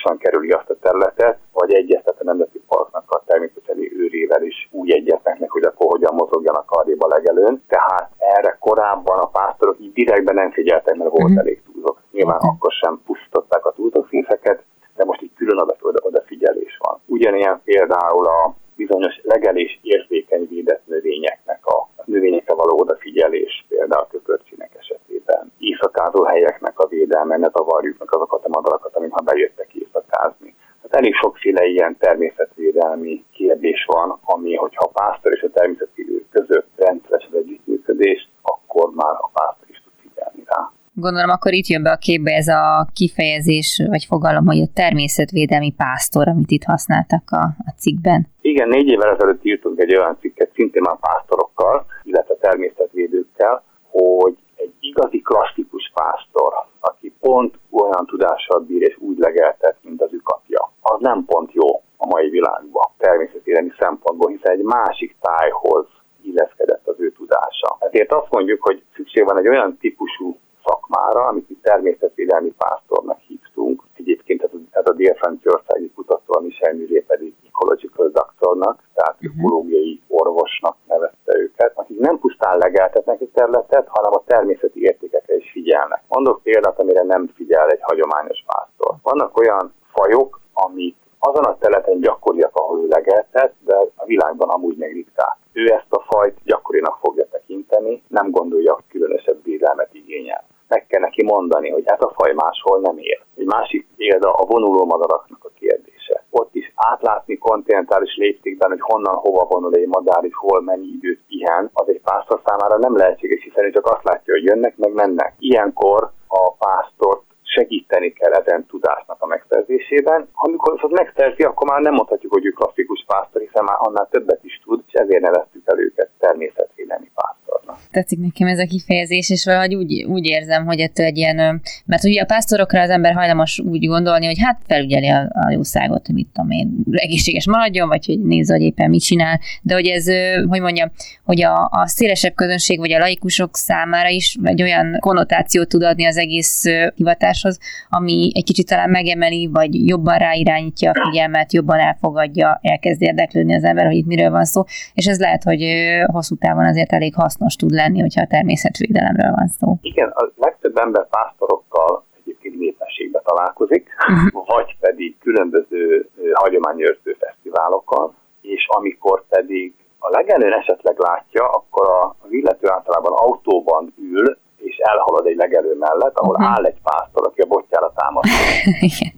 automatikusan kerüli azt a területet, vagy egyeztet a Nemzeti Parknak a természeti őrével is úgy egyeznek meg, hogy akkor hogyan mozogjanak arrébb a legelőn. Tehát erre korábban a pásztorok így direktben nem figyeltek, mert volt uh-huh. elég túlzott nyilván okay. akkor sem pusztították a túltoxinszeket, de most itt külön oda, oda, odafigyelés van. Ugyanilyen például a bizonyos legelés érzékeny védett növényeknek a növényekre való odafigyelés, például a köpörcsinek esetében. Éjszakázó helyeknek a védelme, ne zavarjuk meg azokat a madarakat, amik ha bejöttek éjszakázni. Hát elég sokféle ilyen természetvédelmi kérdés van, ami, hogyha a pásztor és a természetvédő között rendszeres az együttműködés, akkor már a pásztor is tud figyelni rá. Gondolom, akkor itt jön be a képbe ez a kifejezés, vagy fogalom, hogy a természetvédelmi pásztor, amit itt használtak a, a cikkben. Igen, négy évvel ezelőtt írtunk egy olyan cikket, szintén már pásztorokkal, illetve természetvédőkkel, hogy egy igazi klasszikus pásztor, aki pont olyan tudással bír és úgy legeltet, mint az nem pont jó a mai világban, természetvédelmi szempontból, hiszen egy másik tájhoz illeszkedett az ő tudása. Ezért azt mondjuk, hogy szükség van egy olyan típusú szakmára, amit mi természetvédelmi pásztornak hívtunk. Egyébként ez a, ez a dél-franciaországi kutató, a Michel Muré pedig ecological doctornak, tehát uh-huh. ökológiai orvosnak nevezte őket, akik nem pusztán legeltetnek egy területet, hanem a természeti értékekre is figyelnek. Mondok példát, amire nem figyel egy hagyományos pásztor. Vannak olyan azon a területen gyakoriak, ahol ő legeltet, de a világban amúgy meg ritkák. Ő ezt a fajt gyakorinak fogja tekinteni, nem gondolja különösebb védelmet igényel meg kell neki mondani, hogy ez a faj máshol nem él. Egy másik példa a vonuló madaraknak a kérdése. Ott is átlátni kontinentális léptékben, hogy honnan hova vonul egy madár, és hol mennyi időt pihen, az egy pásztor számára nem lehetséges, hiszen ő csak azt látja, hogy jönnek, meg mennek. Ilyenkor a pásztort segíteni kell ezen tudásnak a megszerzésében. Amikor az megszerzi, akkor már nem mondhatjuk, hogy ő klasszikus pásztor, hiszen már annál többet is tud, és ezért neveztük el őket pásztornak. Tetszik nekem ez a kifejezés, és valahogy úgy, úgy érzem, hogy ettől egy ilyen, mert ugye a pásztorokra az ember hajlamos úgy gondolni, hogy hát felügyeli a, a jószágot, mit tudom én, egészséges maradjon, vagy hogy nézze, hogy éppen mit csinál, de hogy ez, hogy mondjam, hogy a, a szélesebb közönség, vagy a laikusok számára is egy olyan konnotációt tud adni az egész hivatáshoz, ami egy kicsit talán megemeli, vagy jobban ráirányítja a figyelmet, jobban elfogadja, elkezd érdeklődni az ember, hogy itt miről van szó, és ez lehet, hogy hosszú távon azért elég hasznos tud lenni, hogyha a természetvédelemről van szó. Igen, a legtöbb ember pásztorokkal egyébként népességbe találkozik, uh-huh. vagy pedig különböző hagyományőrző fesztiválokkal, és amikor pedig a legelőn esetleg látja, akkor az illető általában autóban ül, és elhalad egy legelő mellett, ahol uh-huh. áll egy pásztor, aki a botjára támaszkodik.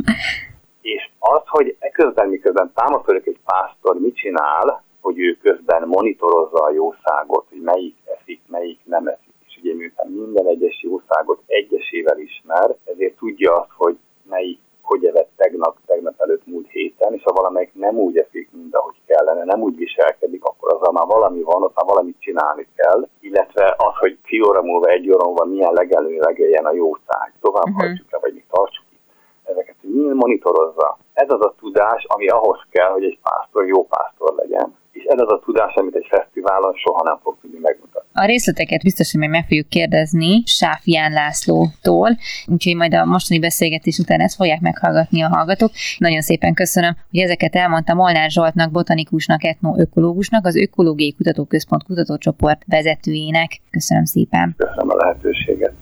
és az, hogy eközben, miközben támaszkodik egy pásztor, mit csinál, hogy ő közben monitorozza a jószágot, hogy melyik eszik, melyik nem eszik. És ugye miután minden egyes jószágot egyesével ismer, ezért tudja azt, hogy melyik hogy evett tegnap, tegnap előtt múlt héten, és ha valamelyik nem úgy eszik, mint ahogy kellene, nem úgy viselkedik, akkor azzal már valami van, ott már valamit csinálni kell, illetve az, hogy ki óra múlva, egy óra múlva milyen legelő legeljen a jószág, tovább uh-huh. hagyjuk-e, vagy mi tartsuk itt. Ezeket mind monitorozza. Ez az a tudás, ami ahhoz kell, hogy egy pásztor jó pásztor legyen és ez az a tudás, amit egy fesztiválon soha nem fog tudni megmutatni. A részleteket biztos, hogy még meg fogjuk kérdezni Sáfián Lászlótól, úgyhogy majd a mostani beszélgetés után ezt fogják meghallgatni a hallgatók. Nagyon szépen köszönöm, hogy ezeket elmondta Molnár Zsoltnak, botanikusnak, etnoökológusnak, az Ökológiai Kutatóközpont kutatócsoport vezetőjének. Köszönöm szépen. Köszönöm a lehetőséget.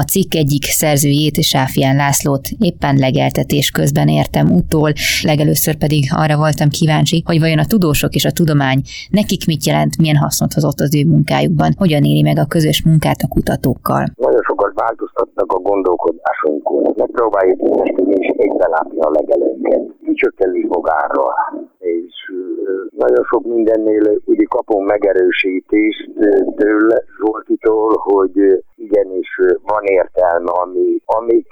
A cikk egyik szerzőjét, Sáfián Lászlót éppen legeltetés közben értem utól, legelőször pedig arra voltam kíváncsi, hogy vajon a tudósok és a tudomány nekik mit jelent, milyen hasznot hozott az ő munkájukban, hogyan éli meg a közös munkát a kutatókkal. Nagyon sokat változtatnak a gondolkodásunkon. Megpróbáljuk ezt is egybe látni a legelőnket. Kicsökkenni magáról nagyon sok mindennél ugye kapunk megerősítést tőle, Zsoltitól, hogy igenis van értelme, ami, amik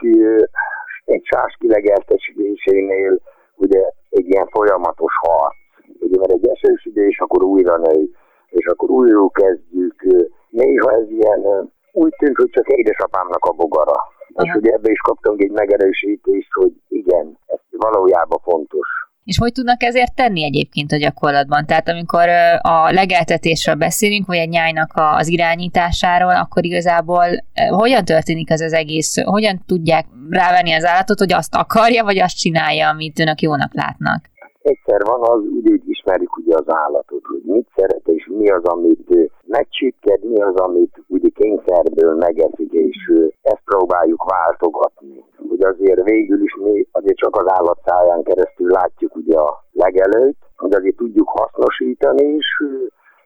egy sás kilegeltetésénél ugye egy ilyen folyamatos harc. Ugye mert egy esős idő, és akkor újra nő, és akkor újra kezdjük. Néha ez ilyen úgy tűnt, hogy csak édesapámnak a bogara. És ugye ebbe is kaptunk egy megerősítést, hogy igen, ez valójában fontos. És hogy tudnak ezért tenni egyébként a gyakorlatban? Tehát amikor a legeltetésről beszélünk, vagy egy nyájnak az irányításáról, akkor igazából hogyan történik ez az egész? Hogyan tudják rávenni az állatot, hogy azt akarja, vagy azt csinálja, amit önök jónak látnak? Egyszer van az, úgy ismerjük ugye az állatot, hogy mit szeret, és mi az, amit megcsípkedni az, amit ugye kényszerből megeszik, és ezt próbáljuk váltogatni. Hogy azért végül is mi azért csak az állatszáján keresztül látjuk ugye a legelőt, hogy azért tudjuk hasznosítani is,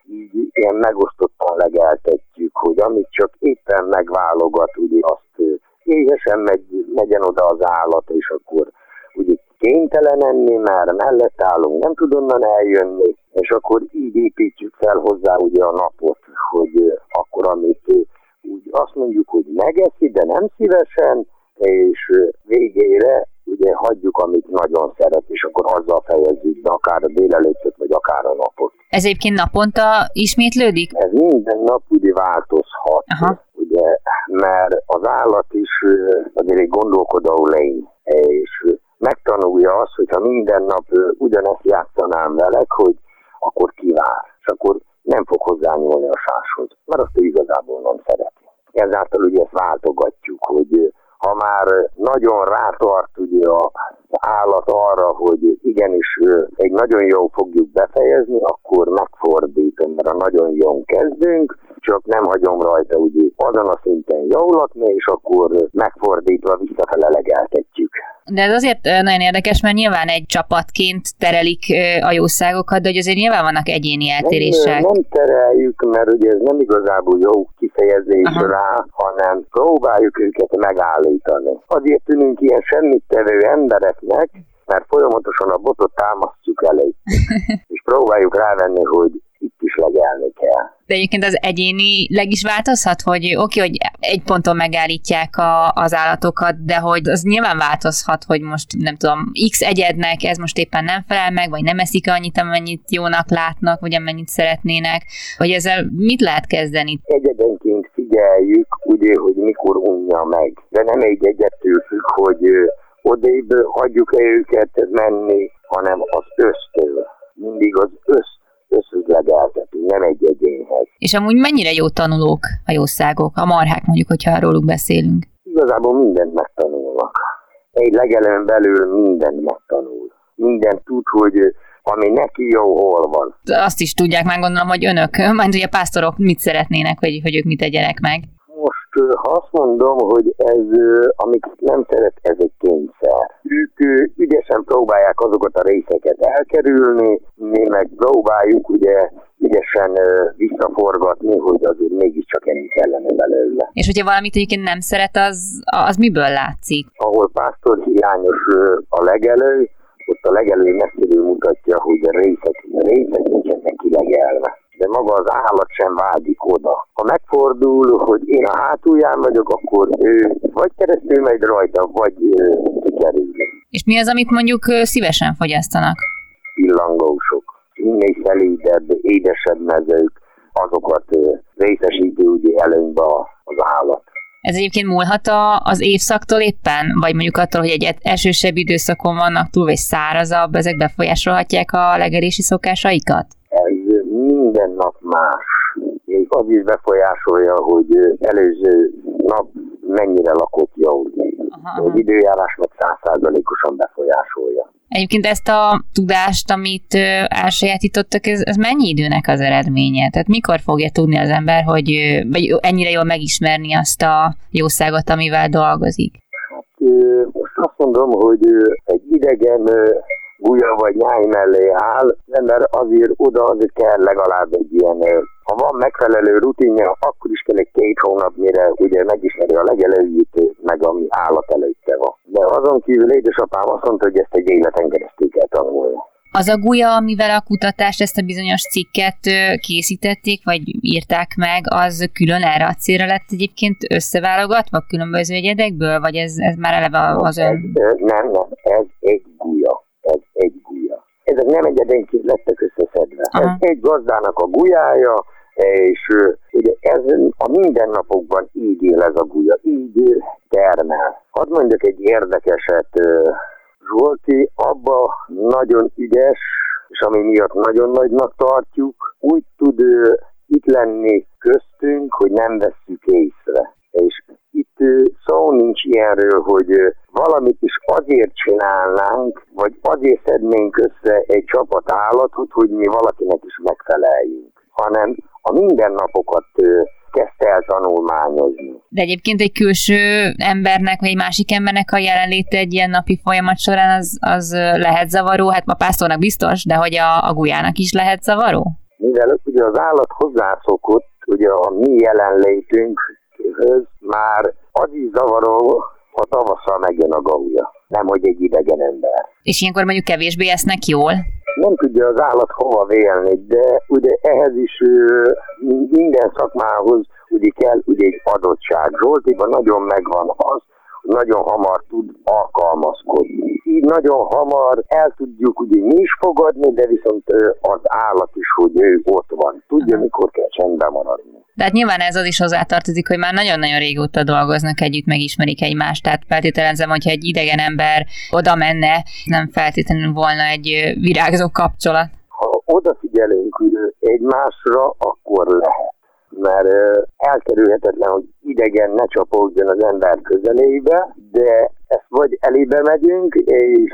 így ilyen megosztottan legeltetjük, hogy amit csak éppen megválogat, ugye azt éhesen megy, megyen oda az állat, és akkor ugye kénytelen enni, mert mellett állunk, nem tud onnan eljönni, és akkor így építjük fel hozzá ugye a napot, hogy akkor amit úgy azt mondjuk, hogy megeszi, de nem szívesen, és végére ugye hagyjuk, amit nagyon szeret, és akkor azzal fejezzük be akár a délelőttöt, vagy akár a napot. Ez egyébként naponta ismétlődik? Ez minden nap ugye változhat, Aha. ugye, mert az állat is azért egy gondolkodó lény, és megtanulja azt, hogyha minden nap ugyanezt játszanám velek, hogy akkor kivár, és akkor nem fog hozzányúlni a sáshoz, mert azt ő igazából nem szereti. Ezáltal ugye ezt váltogatjuk, hogy ha már nagyon rátart ugye a állat arra, hogy igenis egy nagyon jó fogjuk befejezni, akkor megfordítom, mert a nagyon jó kezdünk, csak nem hagyom rajta ugye azon a szinten lakni, és akkor megfordítva visszafele legeltetjük. De ez azért nagyon érdekes, mert nyilván egy csapatként terelik a jószágokat, de hogy azért nyilván vannak egyéni eltérések. Nem, nem tereljük, mert ugye ez nem igazából jó kifejezés Aha. rá, hanem próbáljuk őket megállítani. Azért tűnünk ilyen semmit tevő embereknek, mert folyamatosan a botot támasztjuk elé, és próbáljuk rávenni, hogy itt is legelni kell. De egyébként az egyénileg is változhat, hogy oké, okay, hogy egy ponton megállítják a, az állatokat, de hogy az nyilván változhat, hogy most nem tudom, X egyednek ez most éppen nem felel meg, vagy nem eszik annyit, amennyit jónak látnak, vagy amennyit szeretnének, hogy ezzel mit lehet kezdeni? Egyedenként figyeljük, ugye, hogy mikor unja meg, de nem egy egyettől függ, hogy odébb hagyjuk-e őket menni, hanem az ösztől. Mindig az öszt összüzlegeltetünk, nem egy egyénhez. És amúgy mennyire jó tanulók a jószágok, a marhák mondjuk, hogyha róluk beszélünk? Igazából mindent megtanulnak. Egy legelőn belül mindent megtanul. Mindent tud, hogy ami neki jó, hol van. Azt is tudják már gondolom, hogy önök, majd ugye a pásztorok mit szeretnének, hogy, hogy ők mit tegyenek meg ha azt mondom, hogy ez, amit nem szeret, ez egy kényszer. Ők ügyesen próbálják azokat a részeket elkerülni, mi meg próbáljuk ugye ügyesen visszaforgatni, hogy azért mégiscsak enni kellene belőle. És hogyha valamit egyébként nem szeret, az, az miből látszik? Ahol pásztor hiányos a legelő, ott a legelő messziről mutatja, hogy a részek, a részek nincsenek kilegelve de maga az állat sem vágyik oda. Ha megfordul, hogy én a hátulján vagyok, akkor ő vagy keresztül megy rajta, vagy kikerül. És mi az, amit mondjuk szívesen fogyasztanak? Pillangósok. Minél szelídebb, édesebb mezők, azokat részesíti ugye előnybe az állat. Ez egyébként múlhat az évszaktól éppen? Vagy mondjuk attól, hogy egy esősebb időszakon vannak túl, vagy szárazabb, ezek befolyásolhatják a legelési szokásaikat? minden nap más. Az is befolyásolja, hogy előző nap mennyire lakott jól. Az időjárás meg százszázalékosan befolyásolja. Egyébként ezt a tudást, amit elsajátítottak, ez, ez mennyi időnek az eredménye? Tehát mikor fogja tudni az ember, hogy vagy ennyire jól megismerni azt a jószágot, amivel dolgozik? Hát most azt mondom, hogy egy idegen gulya vagy nyáj mellé áll, mert azért oda azért kell legalább egy ilyen, ha van megfelelő rutinja, akkor is kell egy két hónap, mire ugye megismeri a legelőjét, meg ami állat előtte van. De azon kívül édesapám azt mondta, hogy ezt egy életen keresztül kell tanulni. Az a gulya, amivel a kutatást, ezt a bizonyos cikket készítették, vagy írták meg, az külön erre a célra lett egyébként összeválogatva különböző egyedekből, vagy ez, ez már eleve az ön... Ez, nem, nem, ez egy gulya ez egy gulya. Ezek nem egyedenként lettek összeszedve. Aha. Ez egy gazdának a gulyája, és ugye ez a mindennapokban így él ez a gulya, így termel. Hadd mondjak egy érdekeset, Zsolti abba nagyon ügyes, és ami miatt nagyon nagynak tartjuk, úgy tud itt lenni köztünk, hogy nem vesszük észre. Szó nincs ilyenről, hogy valamit is azért csinálnánk, vagy azért szednénk össze egy csapat állatot, hogy mi valakinek is megfeleljünk hanem a mindennapokat kezdte el tanulmányozni. De egyébként egy külső embernek, vagy egy másik embernek a jelenléte egy ilyen napi folyamat során az, az lehet zavaró? Hát ma pásztornak biztos, de hogy a, a gulyának is lehet zavaró? Mivel ugye az állat hozzászokott, ugye a mi jelenlétünkhöz már az is zavaró, ha tavasszal megjön a gauja, nem hogy egy idegen ember. És ilyenkor mondjuk kevésbé esznek jól? Nem tudja az állat hova vélni, de ugye ehhez is minden szakmához ugye kell ugye egy adottság. Zsoltiban nagyon megvan az, nagyon hamar tud alkalmazkodni. Így nagyon hamar el tudjuk ugye mi is fogadni, de viszont az állat is, hogy ő ott van. Tudja, mikor kell csendben maradni. De hát nyilván ez az is hozzátartozik, hogy már nagyon-nagyon régóta dolgoznak együtt, megismerik egymást. Tehát feltételezem, hogyha egy idegen ember oda menne, nem feltétlenül volna egy virágzó kapcsolat. Ha odafigyelünk egymásra, akkor lehet mert elkerülhetetlen, hogy idegen ne csapódjon az ember közelébe, de ezt vagy elébe megyünk, és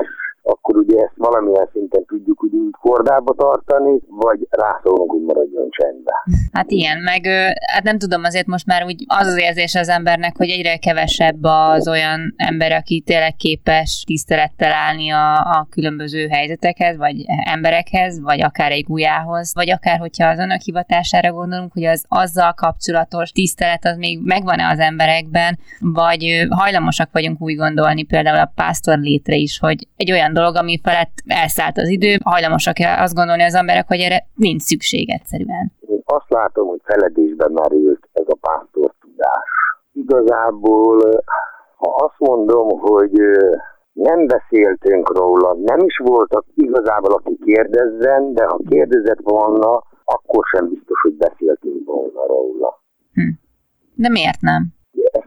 akkor ugye ezt valamilyen szinten tudjuk úgy, kordába tartani, vagy rászólunk, hogy maradjon csendben. Hát ilyen, meg hát nem tudom, azért most már úgy az az érzés az embernek, hogy egyre kevesebb az olyan ember, aki tényleg képes tisztelettel állni a, a különböző helyzetekhez, vagy emberekhez, vagy akár egy gulyához, vagy akár, hogyha az önök hivatására gondolunk, hogy az azzal kapcsolatos tisztelet az még megvan-e az emberekben, vagy hajlamosak vagyunk úgy gondolni például a pásztor létre is, hogy egy olyan olyan dolog, ami felett elszállt az idő, hajlamosak azt gondolni az emberek, hogy erre nincs szükség egyszerűen. Én azt látom, hogy feledésben merült ez a pásztor tudás. Igazából, ha azt mondom, hogy nem beszéltünk róla, nem is voltak igazából, aki kérdezzen, de ha kérdezett volna, akkor sem biztos, hogy beszéltünk volna róla. Hm. De miért nem?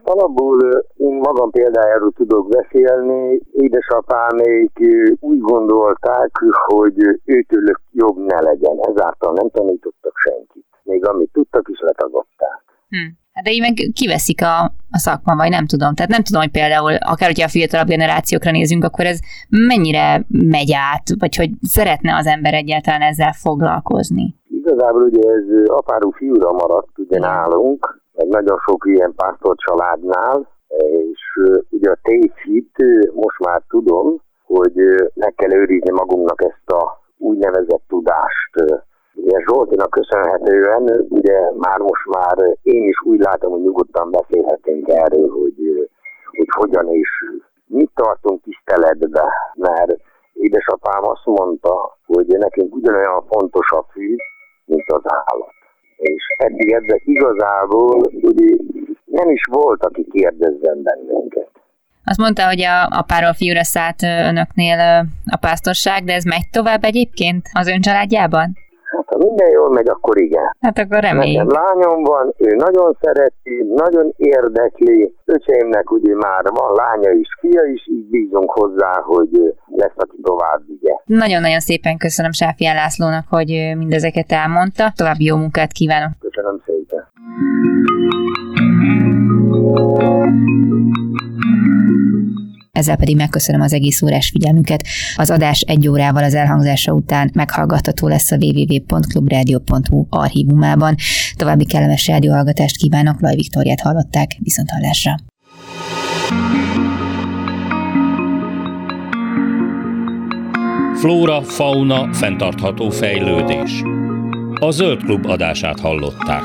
Alapból én magam példájáról tudok beszélni. Édesapámék úgy gondolták, hogy őtőlük jobb ne legyen. Ezáltal nem tanítottak senkit. Még amit tudtak is letagadták. Hm. Hát de így meg kiveszik a, a szakma, vagy nem tudom. Tehát nem tudom, hogy például, akár hogyha a fiatalabb generációkra nézünk, akkor ez mennyire megy át, vagy hogy szeretne az ember egyáltalán ezzel foglalkozni. Igazából ugye ez apárú fiúra maradt ugye nálunk, meg nagyon sok ilyen pásztor családnál, és ugye a tévhit, most már tudom, hogy meg kell őrizni magunknak ezt a úgynevezett tudást. Ugye Zsoltinak köszönhetően, ugye már most már én is úgy látom, hogy nyugodtan beszélhetünk erről, hogy, hogy hogyan és mit tartunk tiszteletbe, mert édesapám azt mondta, hogy nekünk ugyanolyan fontos a fű, mint az állat és eddig ebben igazából nem is volt, aki kérdezzen bennünket. Azt mondta, hogy a apáról fiúra szállt önöknél a pásztorság, de ez megy tovább egyébként az ön családjában? Minden jól megy, akkor igen. Hát akkor reméljük. Nekem lányom van, ő nagyon szereti, nagyon érdekli. Öcseimnek ugye már van lánya is, fia is, így bízunk hozzá, hogy lesz, aki tovább vigye. Nagyon-nagyon szépen köszönöm Sáfián Lászlónak, hogy mindezeket elmondta. További jó munkát kívánok. Köszönöm szépen. Ezzel pedig megköszönöm az egész órás figyelmüket. Az adás egy órával az elhangzása után meghallgatható lesz a www.clubradio.hu archívumában. További kellemes rádióhallgatást kívánok, Laj Viktoriát hallották, viszont hallásra. Flóra, fauna, fenntartható fejlődés. A Zöld Klub adását hallották.